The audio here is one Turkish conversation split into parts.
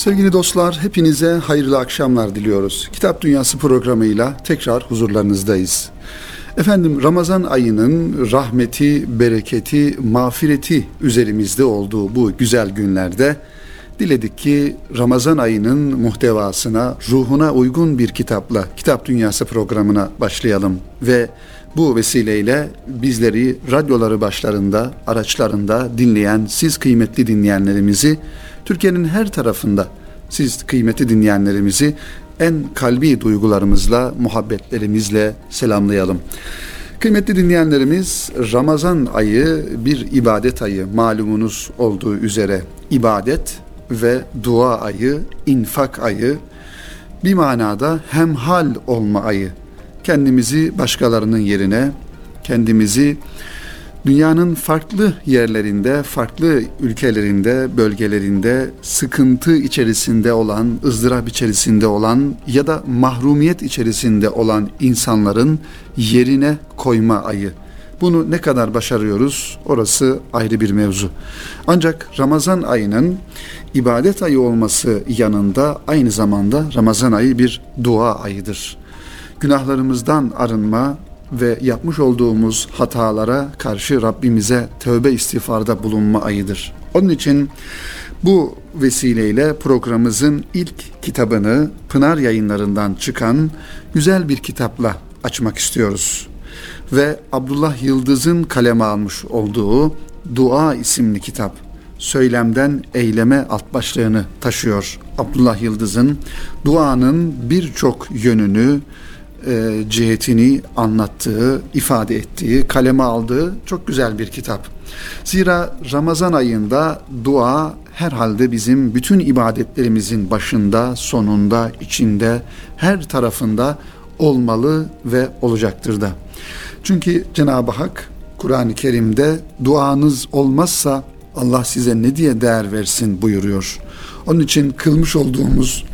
Sevgili dostlar, hepinize hayırlı akşamlar diliyoruz. Kitap Dünyası programıyla tekrar huzurlarınızdayız. Efendim Ramazan ayının rahmeti, bereketi, mağfireti üzerimizde olduğu bu güzel günlerde diledik ki Ramazan ayının muhtevasına, ruhuna uygun bir kitapla Kitap Dünyası programına başlayalım ve bu vesileyle bizleri radyoları başlarında, araçlarında dinleyen siz kıymetli dinleyenlerimizi Türkiye'nin her tarafında siz kıymetli dinleyenlerimizi en kalbi duygularımızla, muhabbetlerimizle selamlayalım. Kıymetli dinleyenlerimiz Ramazan ayı bir ibadet ayı malumunuz olduğu üzere ibadet ve dua ayı, infak ayı bir manada hemhal olma ayı. Kendimizi başkalarının yerine, kendimizi dünyanın farklı yerlerinde, farklı ülkelerinde, bölgelerinde sıkıntı içerisinde olan, ızdırap içerisinde olan ya da mahrumiyet içerisinde olan insanların yerine koyma ayı. Bunu ne kadar başarıyoruz orası ayrı bir mevzu. Ancak Ramazan ayının ibadet ayı olması yanında aynı zamanda Ramazan ayı bir dua ayıdır. Günahlarımızdan arınma, ve yapmış olduğumuz hatalara karşı Rabbimize tövbe istiğfarda bulunma ayıdır. Onun için bu vesileyle programımızın ilk kitabını Pınar yayınlarından çıkan güzel bir kitapla açmak istiyoruz. Ve Abdullah Yıldız'ın kaleme almış olduğu Dua isimli kitap söylemden eyleme alt başlığını taşıyor. Abdullah Yıldız'ın duanın birçok yönünü, e, cihetini anlattığı, ifade ettiği, kaleme aldığı çok güzel bir kitap. Zira Ramazan ayında dua herhalde bizim bütün ibadetlerimizin başında, sonunda, içinde, her tarafında olmalı ve olacaktır da. Çünkü Cenab-ı Hak Kur'an-ı Kerim'de duanız olmazsa Allah size ne diye değer versin buyuruyor. Onun için kılmış olduğumuz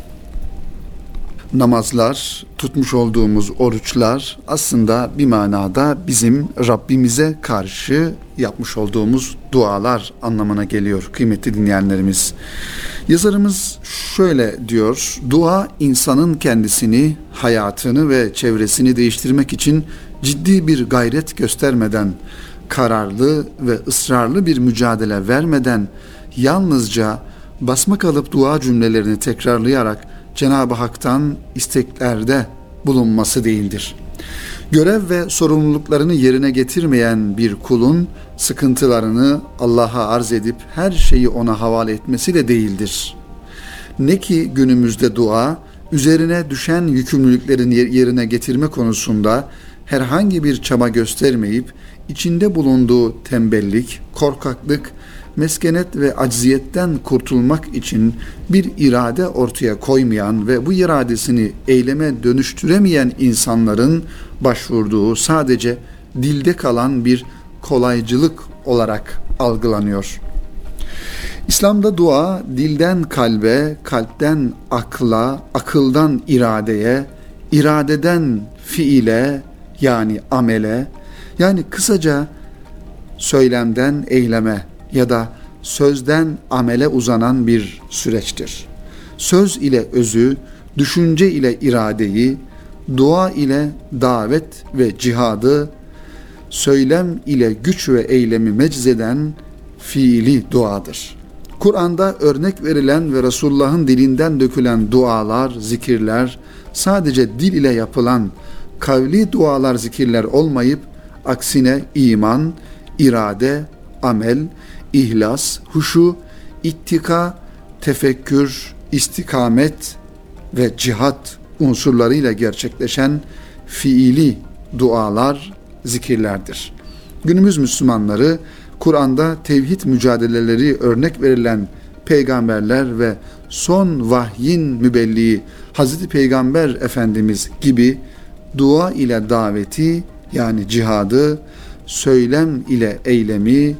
namazlar, tutmuş olduğumuz oruçlar aslında bir manada bizim Rabbimize karşı yapmış olduğumuz dualar anlamına geliyor kıymetli dinleyenlerimiz. Yazarımız şöyle diyor, dua insanın kendisini, hayatını ve çevresini değiştirmek için ciddi bir gayret göstermeden, kararlı ve ısrarlı bir mücadele vermeden yalnızca basma kalıp dua cümlelerini tekrarlayarak Cenab-ı Hak'tan isteklerde bulunması değildir. Görev ve sorumluluklarını yerine getirmeyen bir kulun sıkıntılarını Allah'a arz edip her şeyi ona havale etmesi de değildir. Ne ki günümüzde dua üzerine düşen yükümlülüklerin yerine getirme konusunda herhangi bir çaba göstermeyip içinde bulunduğu tembellik, korkaklık meskenet ve acziyetten kurtulmak için bir irade ortaya koymayan ve bu iradesini eyleme dönüştüremeyen insanların başvurduğu sadece dilde kalan bir kolaycılık olarak algılanıyor. İslam'da dua dilden kalbe, kalpten akla, akıldan iradeye, iradeden fiile yani amele yani kısaca söylemden eyleme ya da sözden amele uzanan bir süreçtir. Söz ile özü, düşünce ile iradeyi, dua ile davet ve cihadı, söylem ile güç ve eylemi meczeden fiili duadır. Kur'an'da örnek verilen ve Resulullah'ın dilinden dökülen dualar, zikirler sadece dil ile yapılan kavli dualar, zikirler olmayıp aksine iman, irade, amel, ihlas, huşu, ittika, tefekkür, istikamet ve cihat unsurlarıyla gerçekleşen fiili dualar, zikirlerdir. Günümüz Müslümanları Kur'an'da tevhid mücadeleleri örnek verilen peygamberler ve son vahyin mübelliği Hazreti Peygamber Efendimiz gibi dua ile daveti yani cihadı, söylem ile eylemi,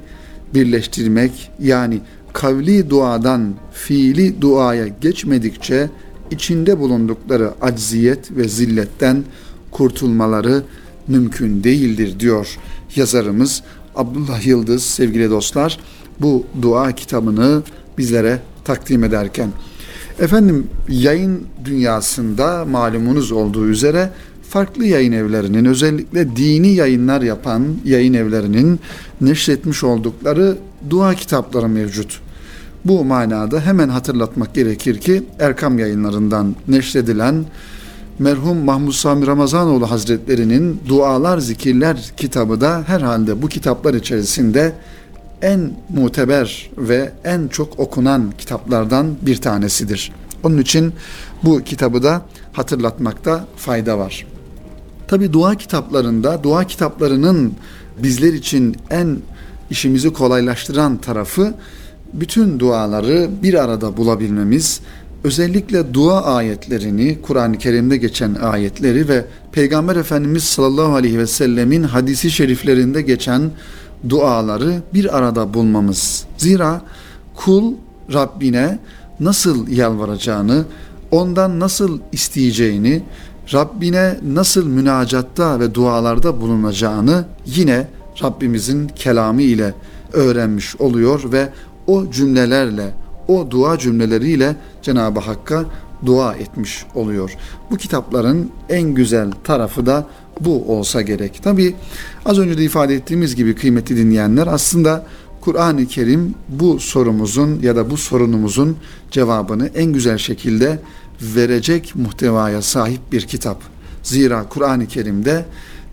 birleştirmek yani kavli duadan fiili duaya geçmedikçe içinde bulundukları acziyet ve zilletten kurtulmaları mümkün değildir diyor yazarımız Abdullah Yıldız sevgili dostlar bu dua kitabını bizlere takdim ederken. Efendim yayın dünyasında malumunuz olduğu üzere farklı yayın evlerinin özellikle dini yayınlar yapan yayın evlerinin neşretmiş oldukları dua kitapları mevcut. Bu manada hemen hatırlatmak gerekir ki Erkam yayınlarından neşredilen merhum Mahmud Sami Ramazanoğlu Hazretleri'nin Dualar Zikirler kitabı da herhalde bu kitaplar içerisinde en muteber ve en çok okunan kitaplardan bir tanesidir. Onun için bu kitabı da hatırlatmakta fayda var. Tabi dua kitaplarında, dua kitaplarının bizler için en işimizi kolaylaştıran tarafı bütün duaları bir arada bulabilmemiz, özellikle dua ayetlerini, Kur'an-ı Kerim'de geçen ayetleri ve Peygamber Efendimiz sallallahu aleyhi ve sellemin hadisi şeriflerinde geçen duaları bir arada bulmamız. Zira kul Rabbine nasıl yalvaracağını, ondan nasıl isteyeceğini, Rabbine nasıl münacatta ve dualarda bulunacağını yine Rabbimizin kelamı ile öğrenmiş oluyor ve o cümlelerle, o dua cümleleriyle Cenab-ı Hakk'a dua etmiş oluyor. Bu kitapların en güzel tarafı da bu olsa gerek. Tabi az önce de ifade ettiğimiz gibi kıymetli dinleyenler aslında Kur'an-ı Kerim bu sorumuzun ya da bu sorunumuzun cevabını en güzel şekilde verecek muhtevaya sahip bir kitap. Zira Kur'an-ı Kerim'de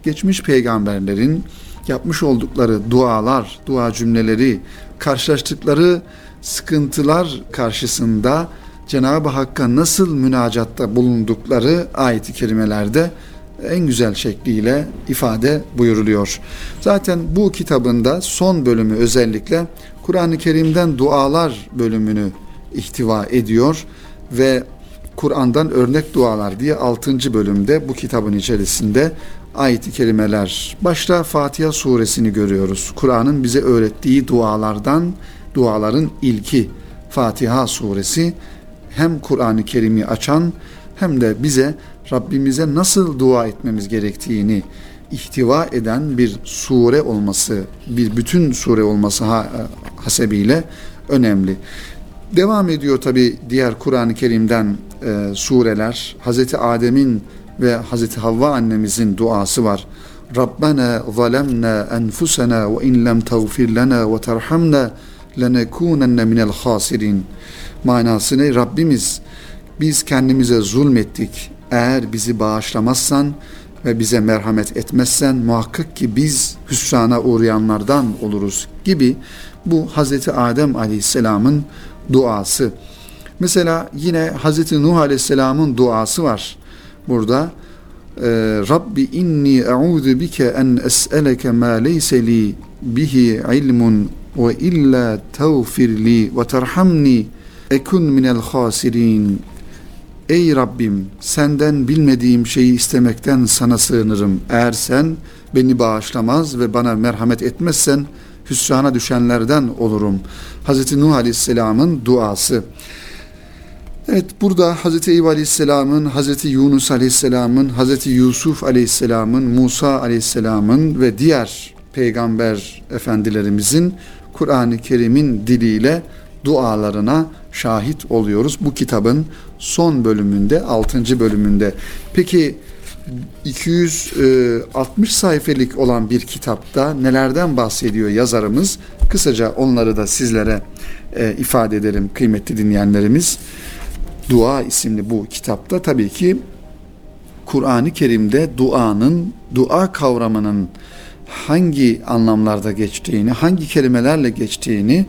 geçmiş peygamberlerin yapmış oldukları dualar, dua cümleleri, karşılaştıkları sıkıntılar karşısında Cenab-ı Hakk'a nasıl münacatta bulundukları ayet-i kerimelerde en güzel şekliyle ifade buyuruluyor. Zaten bu kitabında son bölümü özellikle Kur'an-ı Kerim'den dualar bölümünü ihtiva ediyor ve Kur'an'dan örnek dualar diye 6. bölümde bu kitabın içerisinde ayet-i kerimeler. Başta Fatiha suresini görüyoruz. Kur'an'ın bize öğrettiği dualardan duaların ilki Fatiha suresi hem Kur'an-ı Kerim'i açan hem de bize Rabbimize nasıl dua etmemiz gerektiğini ihtiva eden bir sure olması, bir bütün sure olması hasebiyle önemli. Devam ediyor tabi diğer Kur'an-ı Kerim'den e, sureler. Hazreti Adem'in ve Hazreti Havva annemizin duası var. Rabbena zalemna enfusena ve in lem tağfir lana ve terhamna lenekunenne minel hasirin. Manası ne? Rabbimiz biz kendimize zulmettik. Eğer bizi bağışlamazsan ve bize merhamet etmezsen muhakkak ki biz hüsrana uğrayanlardan oluruz gibi bu Hazreti Adem Aleyhisselam'ın duası. Mesela yine Hazreti Nuh Aleyhisselam'ın duası var. Burada e, Rabbi inni e'udhu bike en es'eleke ma leyse li bihi ilmun ve illa tağfirli ve terhamni ekun minel hasirin Ey Rabbim senden bilmediğim şeyi istemekten sana sığınırım. Eğer sen beni bağışlamaz ve bana merhamet etmezsen hüsrana düşenlerden olurum. Hz. Nuh Aleyhisselam'ın duası. Evet burada Hz. Eyüp Aleyhisselam'ın, Hz. Yunus Aleyhisselam'ın, Hz. Yusuf Aleyhisselam'ın, Musa Aleyhisselam'ın ve diğer peygamber efendilerimizin Kur'an-ı Kerim'in diliyle dualarına şahit oluyoruz. Bu kitabın son bölümünde, 6. bölümünde. Peki 260 sayfelik olan bir kitapta nelerden bahsediyor yazarımız? Kısaca onları da sizlere e, ifade edelim kıymetli dinleyenlerimiz. Dua isimli bu kitapta tabii ki Kur'an-ı Kerim'de duanın, dua kavramının hangi anlamlarda geçtiğini, hangi kelimelerle geçtiğini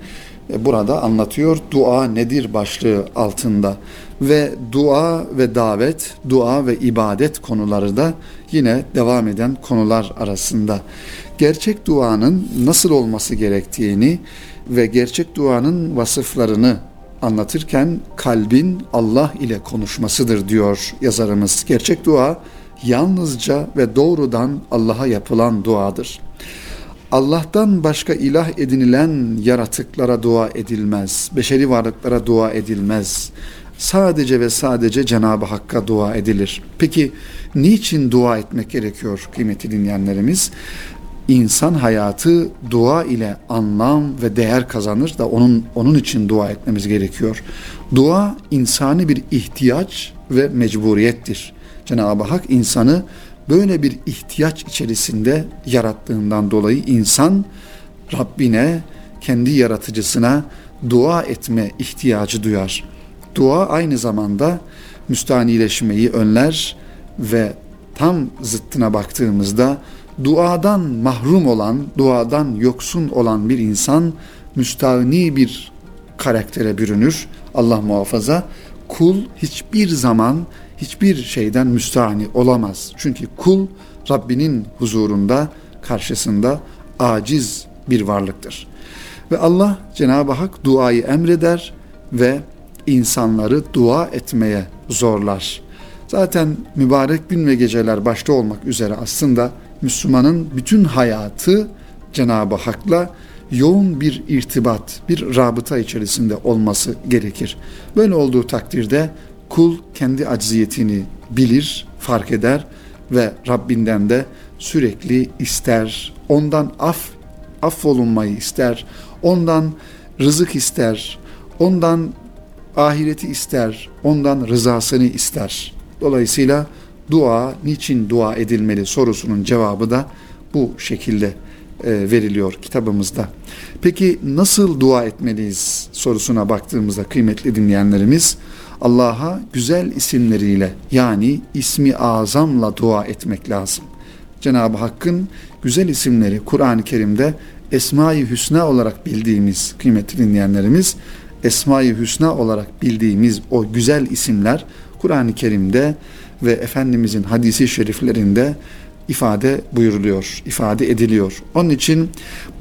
e, burada anlatıyor. Dua nedir başlığı altında ve dua ve davet, dua ve ibadet konuları da yine devam eden konular arasında. Gerçek duanın nasıl olması gerektiğini ve gerçek duanın vasıflarını anlatırken kalbin Allah ile konuşmasıdır diyor yazarımız. Gerçek dua yalnızca ve doğrudan Allah'a yapılan duadır. Allah'tan başka ilah edinilen yaratıklara dua edilmez. Beşeri varlıklara dua edilmez. Sadece ve sadece Cenab-ı Hakk'a dua edilir. Peki niçin dua etmek gerekiyor kıymetli dinleyenlerimiz? İnsan hayatı dua ile anlam ve değer kazanır da onun onun için dua etmemiz gerekiyor. Dua insani bir ihtiyaç ve mecburiyettir. Cenab-ı Hak insanı böyle bir ihtiyaç içerisinde yarattığından dolayı insan Rabbine, kendi yaratıcısına dua etme ihtiyacı duyar. Dua aynı zamanda müstanileşmeyi önler ve tam zıttına baktığımızda duadan mahrum olan, duadan yoksun olan bir insan müstahni bir karaktere bürünür. Allah muhafaza kul hiçbir zaman hiçbir şeyden müstahni olamaz. Çünkü kul Rabbinin huzurunda, karşısında aciz bir varlıktır. Ve Allah Cenab-ı Hak duayı emreder ve insanları dua etmeye zorlar. Zaten mübarek gün ve geceler başta olmak üzere aslında Müslümanın bütün hayatı Cenab-ı Hak'la yoğun bir irtibat, bir rabıta içerisinde olması gerekir. Böyle olduğu takdirde kul kendi acziyetini bilir, fark eder ve Rabbinden de sürekli ister, ondan af, affolunmayı ister, ondan rızık ister, ondan ahireti ister, ondan rızasını ister. Dolayısıyla dua, niçin dua edilmeli sorusunun cevabı da bu şekilde e, veriliyor kitabımızda. Peki nasıl dua etmeliyiz sorusuna baktığımızda kıymetli dinleyenlerimiz Allah'a güzel isimleriyle yani ismi azamla dua etmek lazım. Cenab-ı Hakk'ın güzel isimleri Kur'an-ı Kerim'de Esma-i Hüsna olarak bildiğimiz kıymetli dinleyenlerimiz Esma-i Hüsna olarak bildiğimiz o güzel isimler Kur'an-ı Kerim'de ve Efendimizin hadisi şeriflerinde ifade buyuruluyor, ifade ediliyor. Onun için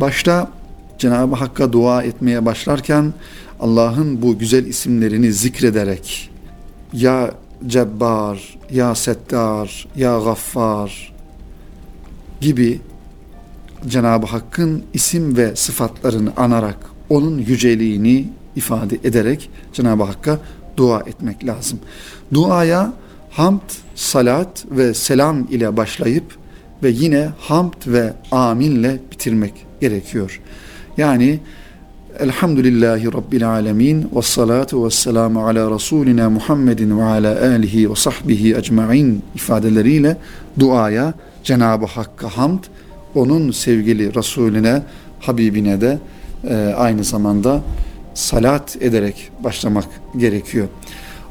başta Cenab-ı Hakk'a dua etmeye başlarken Allah'ın bu güzel isimlerini zikrederek ya Cebbar, ya Settar, ya Gaffar gibi Cenab-ı Hakk'ın isim ve sıfatlarını anarak onun yüceliğini ifade ederek Cenab-ı Hakk'a dua etmek lazım. Duaya hamd, salat ve selam ile başlayıp ve yine hamd ve aminle bitirmek gerekiyor. Yani Elhamdülillahi Rabbil Alemin ve salatu ve selamu ala Resulina Muhammedin ve ala alihi ve sahbihi ecma'in ifadeleriyle duaya Cenab-ı Hakk'a hamd, onun sevgili Resulüne, Habibine de e, aynı zamanda salat ederek başlamak gerekiyor.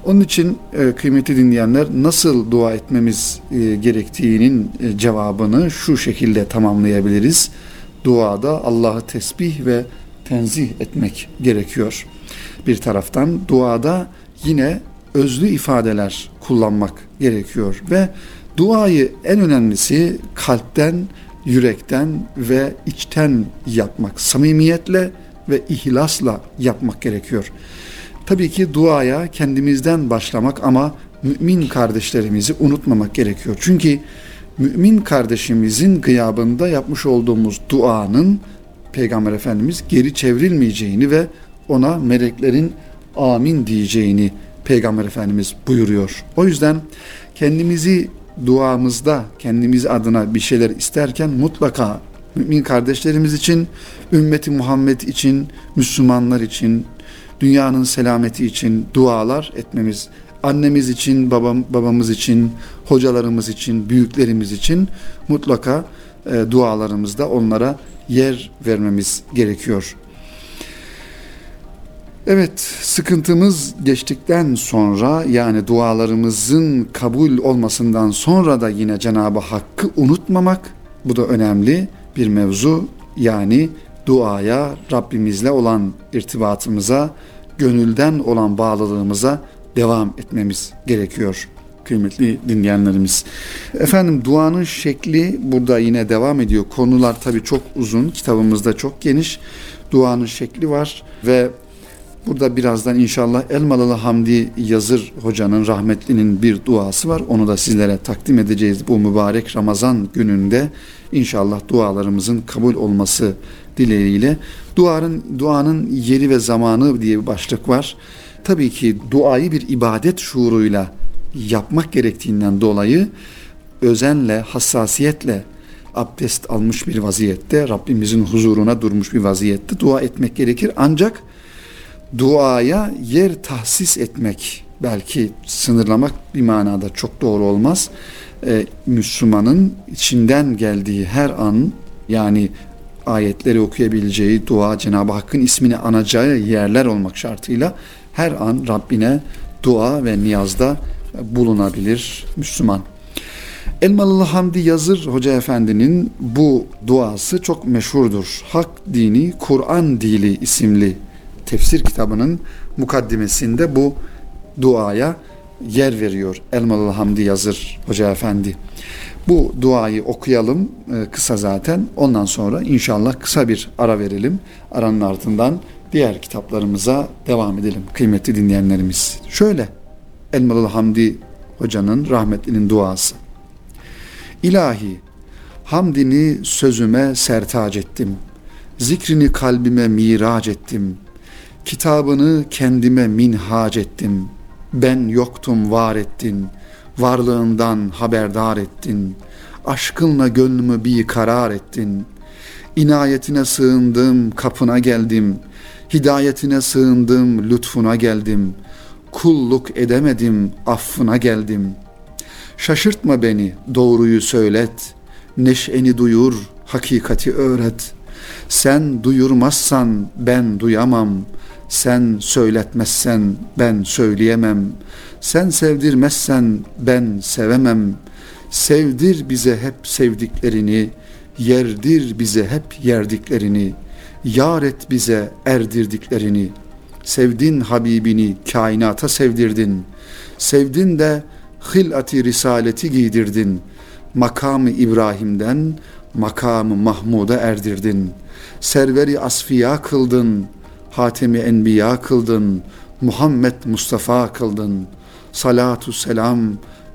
Onun için e, kıymetli dinleyenler nasıl dua etmemiz e, gerektiğinin e, cevabını şu şekilde tamamlayabiliriz. Duada Allah'ı tesbih ve tenzih etmek gerekiyor. Bir taraftan duada yine özlü ifadeler kullanmak gerekiyor ve duayı en önemlisi kalpten, yürekten ve içten yapmak, samimiyetle ve ihlasla yapmak gerekiyor. Tabii ki duaya kendimizden başlamak ama mümin kardeşlerimizi unutmamak gerekiyor. Çünkü mümin kardeşimizin gıyabında yapmış olduğumuz duanın Peygamber Efendimiz geri çevrilmeyeceğini ve ona meleklerin amin diyeceğini Peygamber Efendimiz buyuruyor. O yüzden kendimizi duamızda kendimiz adına bir şeyler isterken mutlaka mümin kardeşlerimiz için, ümmeti Muhammed için, Müslümanlar için, dünyanın selameti için dualar etmemiz, annemiz için, babam, babamız için, hocalarımız için, büyüklerimiz için mutlaka e, dualarımızda onlara yer vermemiz gerekiyor. Evet, sıkıntımız geçtikten sonra yani dualarımızın kabul olmasından sonra da yine Cenab-ı Hakk'ı unutmamak bu da önemli bir mevzu. Yani duaya, Rabbimizle olan irtibatımıza, gönülden olan bağlılığımıza devam etmemiz gerekiyor kıymetli dinleyenlerimiz. Efendim duanın şekli burada yine devam ediyor. Konular tabii çok uzun, kitabımızda çok geniş. Duanın şekli var ve burada birazdan inşallah Elmalılı Hamdi Yazır hocanın rahmetlinin bir duası var. Onu da sizlere takdim edeceğiz bu mübarek Ramazan gününde. İnşallah dualarımızın kabul olması dileğiyle. Duanın, duanın yeri ve zamanı diye bir başlık var. Tabii ki duayı bir ibadet şuuruyla yapmak gerektiğinden dolayı özenle, hassasiyetle abdest almış bir vaziyette, Rabbimizin huzuruna durmuş bir vaziyette dua etmek gerekir. Ancak duaya yer tahsis etmek, belki sınırlamak bir manada çok doğru olmaz. Ee, Müslümanın içinden geldiği her an yani ayetleri okuyabileceği dua Cenab-ı Hakk'ın ismini anacağı yerler olmak şartıyla her an Rabbine dua ve niyazda bulunabilir Müslüman. Elmalılı Hamdi Yazır Hoca Efendi'nin bu duası çok meşhurdur. Hak Dini Kur'an Dili isimli tefsir kitabının mukaddimesinde bu duaya yer veriyor Elmalılı Hamdi Yazır Hoca Efendi. Bu duayı okuyalım e, kısa zaten. Ondan sonra inşallah kısa bir ara verelim. Aranın ardından diğer kitaplarımıza devam edelim kıymetli dinleyenlerimiz. Şöyle Elmalılı Hamdi Hoca'nın rahmetlinin duası. İlahi hamdini sözüme sertac ettim. Zikrini kalbime mirac ettim. Kitabını kendime minhac ettim. Ben yoktum var ettin. Varlığından haberdar ettin. Aşkınla gönlümü bir karar ettin. İnayetine sığındım, kapına geldim. Hidayetine sığındım, lütfuna geldim. Kulluk edemedim, affına geldim. Şaşırtma beni, doğruyu söylet. Neşeni duyur, hakikati öğret. Sen duyurmazsan ben duyamam. Sen söyletmezsen ben söyleyemem. Sen sevdirmezsen ben sevemem. Sevdir bize hep sevdiklerini, yerdir bize hep yerdiklerini, yar et bize erdirdiklerini. Sevdin Habibini kainata sevdirdin. Sevdin de hilati risaleti giydirdin. Makamı İbrahim'den makamı Mahmud'a erdirdin. Serveri asfiya kıldın. Hatemi enbiya kıldın. Muhammed Mustafa kıldın. Salatu selam,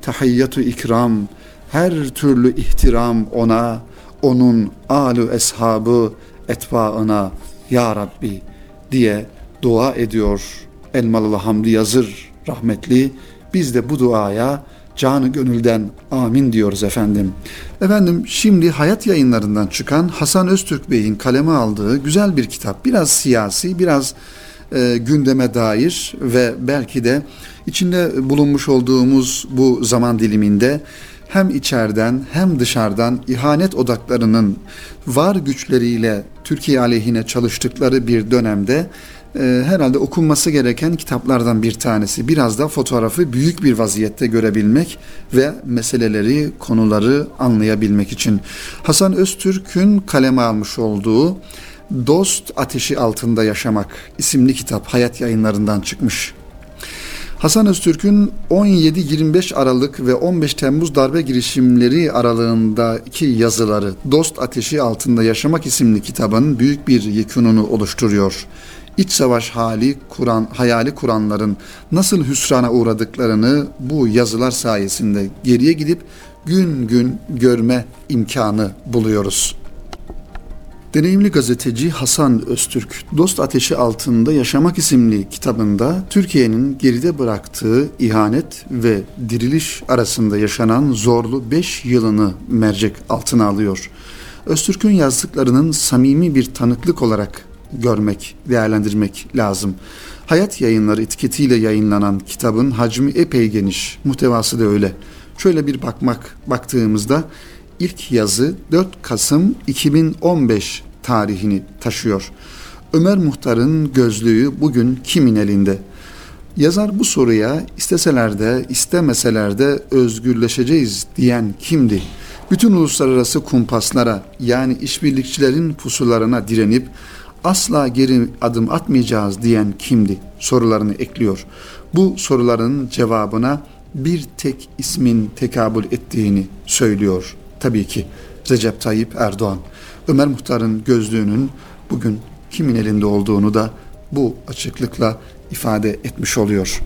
tahiyyatu ikram, her türlü ihtiram ona, onun alu eshabı etbaına ya Rabbi diye dua ediyor Elmalılı Hamdi Yazır rahmetli. Biz de bu duaya canı gönülden amin diyoruz efendim. Efendim şimdi Hayat Yayınlarından çıkan Hasan Öztürk Bey'in kaleme aldığı güzel bir kitap. Biraz siyasi, biraz e, gündeme dair ve belki de içinde bulunmuş olduğumuz bu zaman diliminde hem içeriden hem dışarıdan ihanet odaklarının var güçleriyle Türkiye aleyhine çalıştıkları bir dönemde e, herhalde okunması gereken kitaplardan bir tanesi. Biraz da fotoğrafı büyük bir vaziyette görebilmek ve meseleleri, konuları anlayabilmek için. Hasan Öztürk'ün kaleme almış olduğu Dost Ateşi Altında Yaşamak isimli kitap hayat yayınlarından çıkmış. Hasan Öztürk'ün 17-25 Aralık ve 15 Temmuz darbe girişimleri aralığındaki yazıları Dost Ateşi Altında Yaşamak isimli kitabın büyük bir yekününü oluşturuyor. İç savaş hali kuran, hayali kuranların nasıl hüsrana uğradıklarını bu yazılar sayesinde geriye gidip gün gün görme imkanı buluyoruz. Deneyimli gazeteci Hasan Öztürk, Dost Ateşi Altında Yaşamak isimli kitabında Türkiye'nin geride bıraktığı ihanet ve diriliş arasında yaşanan zorlu 5 yılını mercek altına alıyor. Öztürk'ün yazdıklarının samimi bir tanıklık olarak görmek, değerlendirmek lazım. Hayat yayınları etiketiyle yayınlanan kitabın hacmi epey geniş, muhtevası da öyle. Şöyle bir bakmak baktığımızda ilk yazı 4 Kasım 2015 tarihini taşıyor. Ömer Muhtar'ın gözlüğü bugün kimin elinde? Yazar bu soruya isteseler de istemeseler de özgürleşeceğiz diyen kimdi? Bütün uluslararası kumpaslara yani işbirlikçilerin pusularına direnip asla geri adım atmayacağız diyen kimdi sorularını ekliyor. Bu soruların cevabına bir tek ismin tekabül ettiğini söylüyor. Tabii ki Recep Tayyip Erdoğan. Ömer Muhtar'ın gözlüğünün bugün kimin elinde olduğunu da bu açıklıkla ifade etmiş oluyor.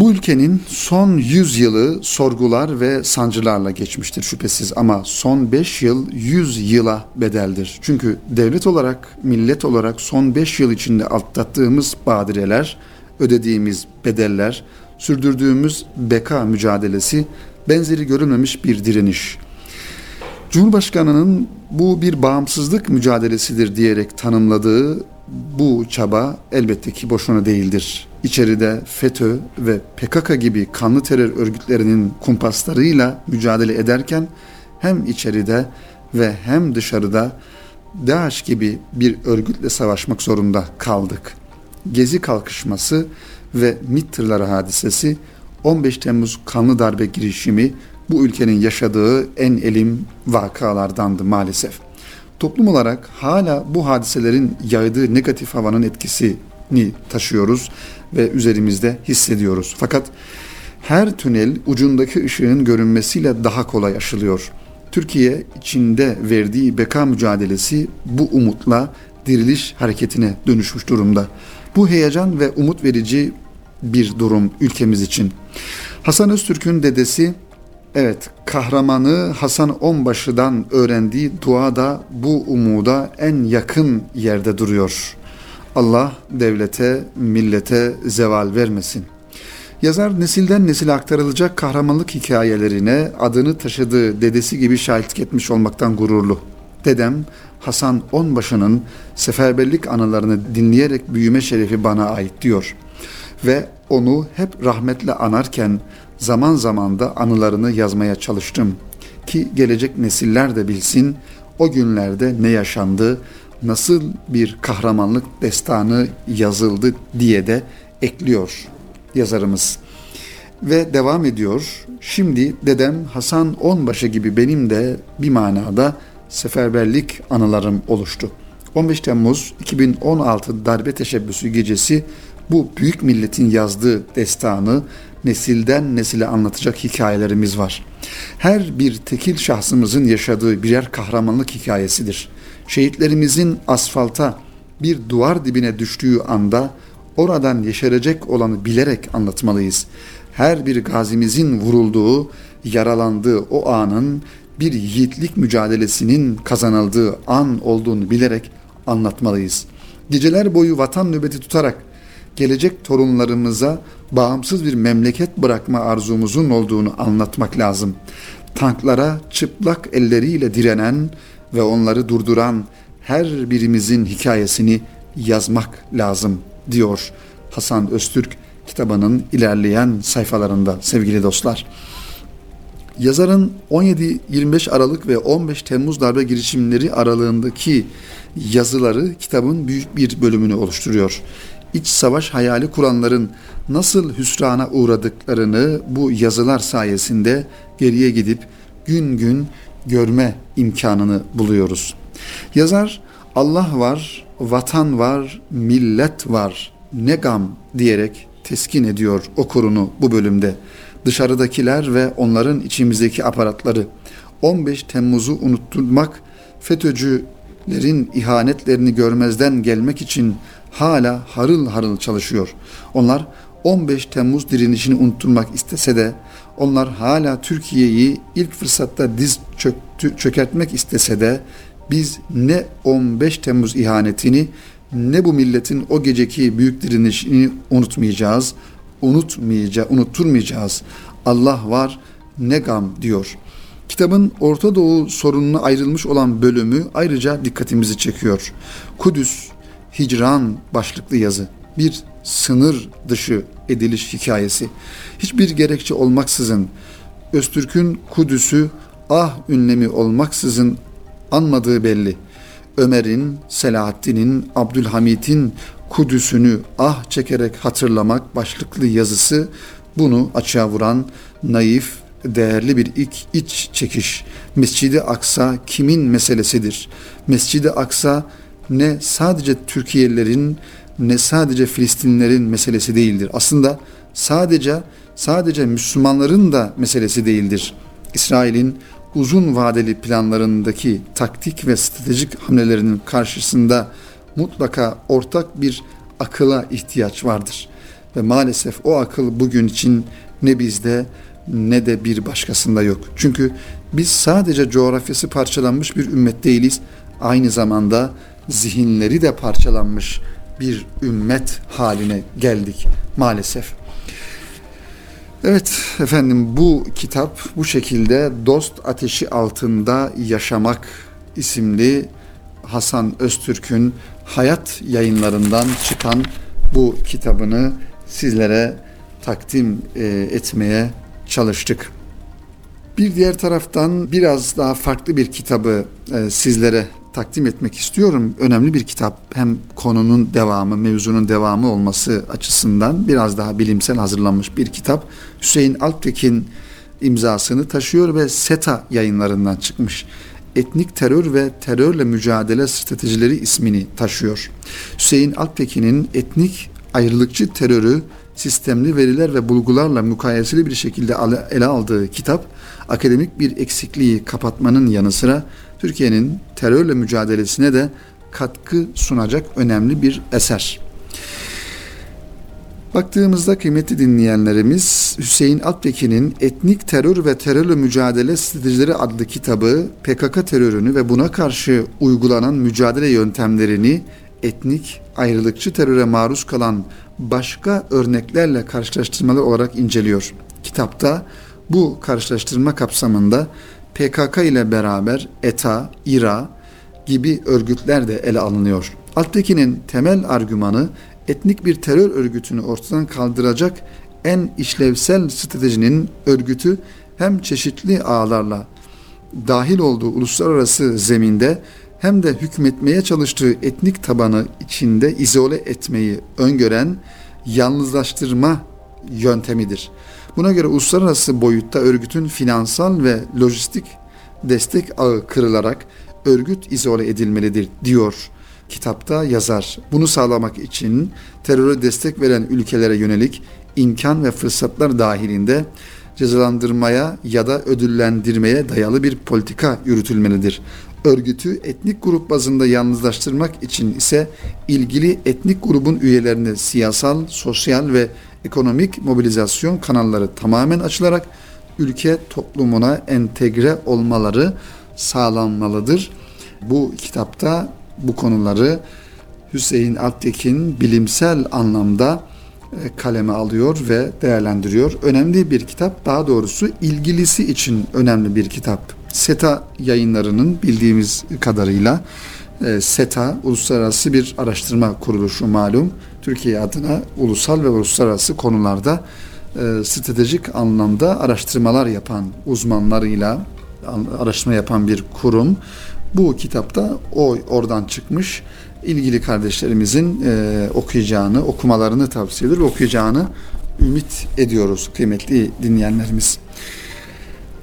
Bu ülkenin son 100 yılı sorgular ve sancılarla geçmiştir şüphesiz ama son 5 yıl 100 yıla bedeldir. Çünkü devlet olarak, millet olarak son 5 yıl içinde atlattığımız badireler, ödediğimiz bedeller, sürdürdüğümüz beka mücadelesi benzeri görülmemiş bir direniş. Cumhurbaşkanının bu bir bağımsızlık mücadelesidir diyerek tanımladığı bu çaba elbette ki boşuna değildir. İçeride FETÖ ve PKK gibi kanlı terör örgütlerinin kumpaslarıyla mücadele ederken hem içeride ve hem dışarıda DAEŞ gibi bir örgütle savaşmak zorunda kaldık. Gezi kalkışması ve MİT tırları hadisesi 15 Temmuz kanlı darbe girişimi bu ülkenin yaşadığı en elim vakalardandı maalesef. Toplum olarak hala bu hadiselerin yaydığı negatif havanın etkisini taşıyoruz ve üzerimizde hissediyoruz. Fakat her tünel ucundaki ışığın görünmesiyle daha kolay aşılıyor. Türkiye içinde verdiği beka mücadelesi bu umutla diriliş hareketine dönüşmüş durumda. Bu heyecan ve umut verici bir durum ülkemiz için. Hasan Öztürk'ün dedesi evet kahramanı Hasan Onbaşı'dan öğrendiği duada bu umuda en yakın yerde duruyor. Allah devlete, millete zeval vermesin. Yazar nesilden nesile aktarılacak kahramanlık hikayelerine adını taşıdığı dedesi gibi şahitlik etmiş olmaktan gururlu. Dedem Hasan Onbaşı'nın seferberlik anılarını dinleyerek büyüme şerefi bana ait diyor. Ve onu hep rahmetle anarken zaman zaman da anılarını yazmaya çalıştım ki gelecek nesiller de bilsin o günlerde ne yaşandı, nasıl bir kahramanlık destanı yazıldı diye de ekliyor yazarımız. Ve devam ediyor. Şimdi dedem Hasan Onbaşı gibi benim de bir manada seferberlik anılarım oluştu. 15 Temmuz 2016 darbe teşebbüsü gecesi bu büyük milletin yazdığı destanı nesilden nesile anlatacak hikayelerimiz var. Her bir tekil şahsımızın yaşadığı birer kahramanlık hikayesidir. Şehitlerimizin asfalta bir duvar dibine düştüğü anda oradan yeşerecek olanı bilerek anlatmalıyız. Her bir gazimizin vurulduğu, yaralandığı o anın bir yiğitlik mücadelesinin kazanıldığı an olduğunu bilerek anlatmalıyız. Geceler boyu vatan nöbeti tutarak gelecek torunlarımıza bağımsız bir memleket bırakma arzumuzun olduğunu anlatmak lazım. Tanklara çıplak elleriyle direnen ve onları durduran her birimizin hikayesini yazmak lazım diyor Hasan Öztürk kitabının ilerleyen sayfalarında sevgili dostlar. Yazarın 17-25 Aralık ve 15 Temmuz darbe girişimleri aralığındaki yazıları kitabın büyük bir bölümünü oluşturuyor. İç savaş hayali kuranların nasıl hüsrana uğradıklarını bu yazılar sayesinde geriye gidip gün gün görme imkanını buluyoruz. Yazar Allah var, vatan var, millet var, ne gam diyerek teskin ediyor okurunu bu bölümde. Dışarıdakiler ve onların içimizdeki aparatları 15 Temmuz'u unutturmak, FETÖ'cülerin ihanetlerini görmezden gelmek için hala harıl harıl çalışıyor. Onlar 15 Temmuz direnişini unutturmak istese de onlar hala Türkiye'yi ilk fırsatta diz çöktü, çökertmek istese de biz ne 15 Temmuz ihanetini ne bu milletin o geceki büyük direnişini unutmayacağız. Unutmayacağız, unutturmayacağız. Allah var ne gam diyor. Kitabın Orta Doğu sorununa ayrılmış olan bölümü ayrıca dikkatimizi çekiyor. Kudüs, Hicran başlıklı yazı. Bir sınır dışı ediliş hikayesi. Hiçbir gerekçe olmaksızın Öztürk'ün Kudüs'ü ah ünlemi olmaksızın anmadığı belli. Ömer'in, Selahaddin'in, Abdülhamit'in Kudüs'ünü ah çekerek hatırlamak başlıklı yazısı bunu açığa vuran naif, değerli bir iç, iç çekiş. Mescidi Aksa kimin meselesidir? Mescidi Aksa ne sadece Türkiye'lilerin ne sadece Filistinlilerin meselesi değildir. Aslında sadece sadece Müslümanların da meselesi değildir. İsrail'in uzun vadeli planlarındaki taktik ve stratejik hamlelerinin karşısında mutlaka ortak bir akıla ihtiyaç vardır. Ve maalesef o akıl bugün için ne bizde ne de bir başkasında yok. Çünkü biz sadece coğrafyası parçalanmış bir ümmet değiliz. Aynı zamanda zihinleri de parçalanmış bir ümmet haline geldik maalesef. Evet efendim bu kitap bu şekilde Dost Ateşi Altında Yaşamak isimli Hasan Öztürk'ün Hayat yayınlarından çıkan bu kitabını sizlere takdim e, etmeye çalıştık. Bir diğer taraftan biraz daha farklı bir kitabı e, sizlere takdim etmek istiyorum. Önemli bir kitap. Hem konunun devamı, mevzunun devamı olması açısından biraz daha bilimsel hazırlanmış bir kitap. Hüseyin Alptekin imzasını taşıyor ve SETA yayınlarından çıkmış. Etnik terör ve terörle mücadele stratejileri ismini taşıyor. Hüseyin Alptekin'in etnik ayrılıkçı terörü sistemli veriler ve bulgularla mukayeseli bir şekilde ele aldığı kitap akademik bir eksikliği kapatmanın yanı sıra Türkiye'nin terörle mücadelesine de katkı sunacak önemli bir eser. Baktığımızda kıymetli dinleyenlerimiz Hüseyin Alptekin'in Etnik Terör ve Terörle Mücadele Stratejileri adlı kitabı PKK terörünü ve buna karşı uygulanan mücadele yöntemlerini etnik ayrılıkçı teröre maruz kalan başka örneklerle karşılaştırmalı olarak inceliyor. Kitapta bu karşılaştırma kapsamında PKK ile beraber ETA, İRA gibi örgütler de ele alınıyor. Alttaki'nin temel argümanı etnik bir terör örgütünü ortadan kaldıracak en işlevsel stratejinin örgütü hem çeşitli ağlarla dahil olduğu uluslararası zeminde hem de hükmetmeye çalıştığı etnik tabanı içinde izole etmeyi öngören yalnızlaştırma yöntemidir. Buna göre uluslararası boyutta örgütün finansal ve lojistik destek ağı kırılarak örgüt izole edilmelidir diyor kitapta yazar. Bunu sağlamak için teröre destek veren ülkelere yönelik imkan ve fırsatlar dahilinde cezalandırmaya ya da ödüllendirmeye dayalı bir politika yürütülmelidir. Örgütü etnik grup bazında yalnızlaştırmak için ise ilgili etnik grubun üyelerine siyasal, sosyal ve ekonomik mobilizasyon kanalları tamamen açılarak ülke toplumuna entegre olmaları sağlanmalıdır. Bu kitapta bu konuları Hüseyin Alptekin bilimsel anlamda e, kaleme alıyor ve değerlendiriyor. Önemli bir kitap, daha doğrusu ilgilisi için önemli bir kitap. SETA yayınlarının bildiğimiz kadarıyla e, SETA uluslararası bir araştırma kuruluşu malum. Türkiye adına ulusal ve uluslararası konularda e, stratejik anlamda araştırmalar yapan uzmanlarıyla araştırma yapan bir kurum. Bu kitapta o oradan çıkmış ilgili kardeşlerimizin e, okuyacağını, okumalarını tavsiye ediyor okuyacağını ümit ediyoruz kıymetli dinleyenlerimiz.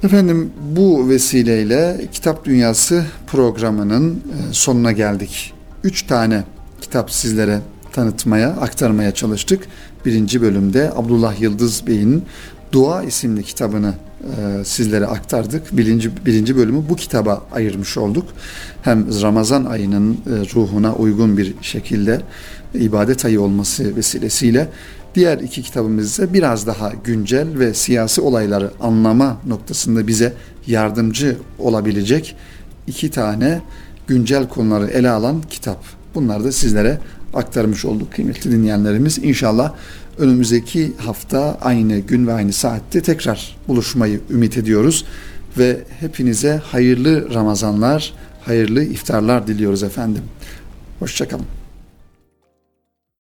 Efendim bu vesileyle Kitap Dünyası programının e, sonuna geldik. Üç tane kitap sizlere tanıtmaya, aktarmaya çalıştık. Birinci bölümde Abdullah Yıldız Bey'in Dua isimli kitabını e, sizlere aktardık. Birinci, birinci bölümü bu kitaba ayırmış olduk. Hem Ramazan ayının e, ruhuna uygun bir şekilde ibadet ayı olması vesilesiyle diğer iki kitabımız ise biraz daha güncel ve siyasi olayları anlama noktasında bize yardımcı olabilecek iki tane güncel konuları ele alan kitap. Bunları da sizlere aktarmış olduk kıymetli dinleyenlerimiz. İnşallah önümüzdeki hafta aynı gün ve aynı saatte tekrar buluşmayı ümit ediyoruz ve hepinize hayırlı Ramazanlar, hayırlı iftarlar diliyoruz efendim. Hoşçakalın.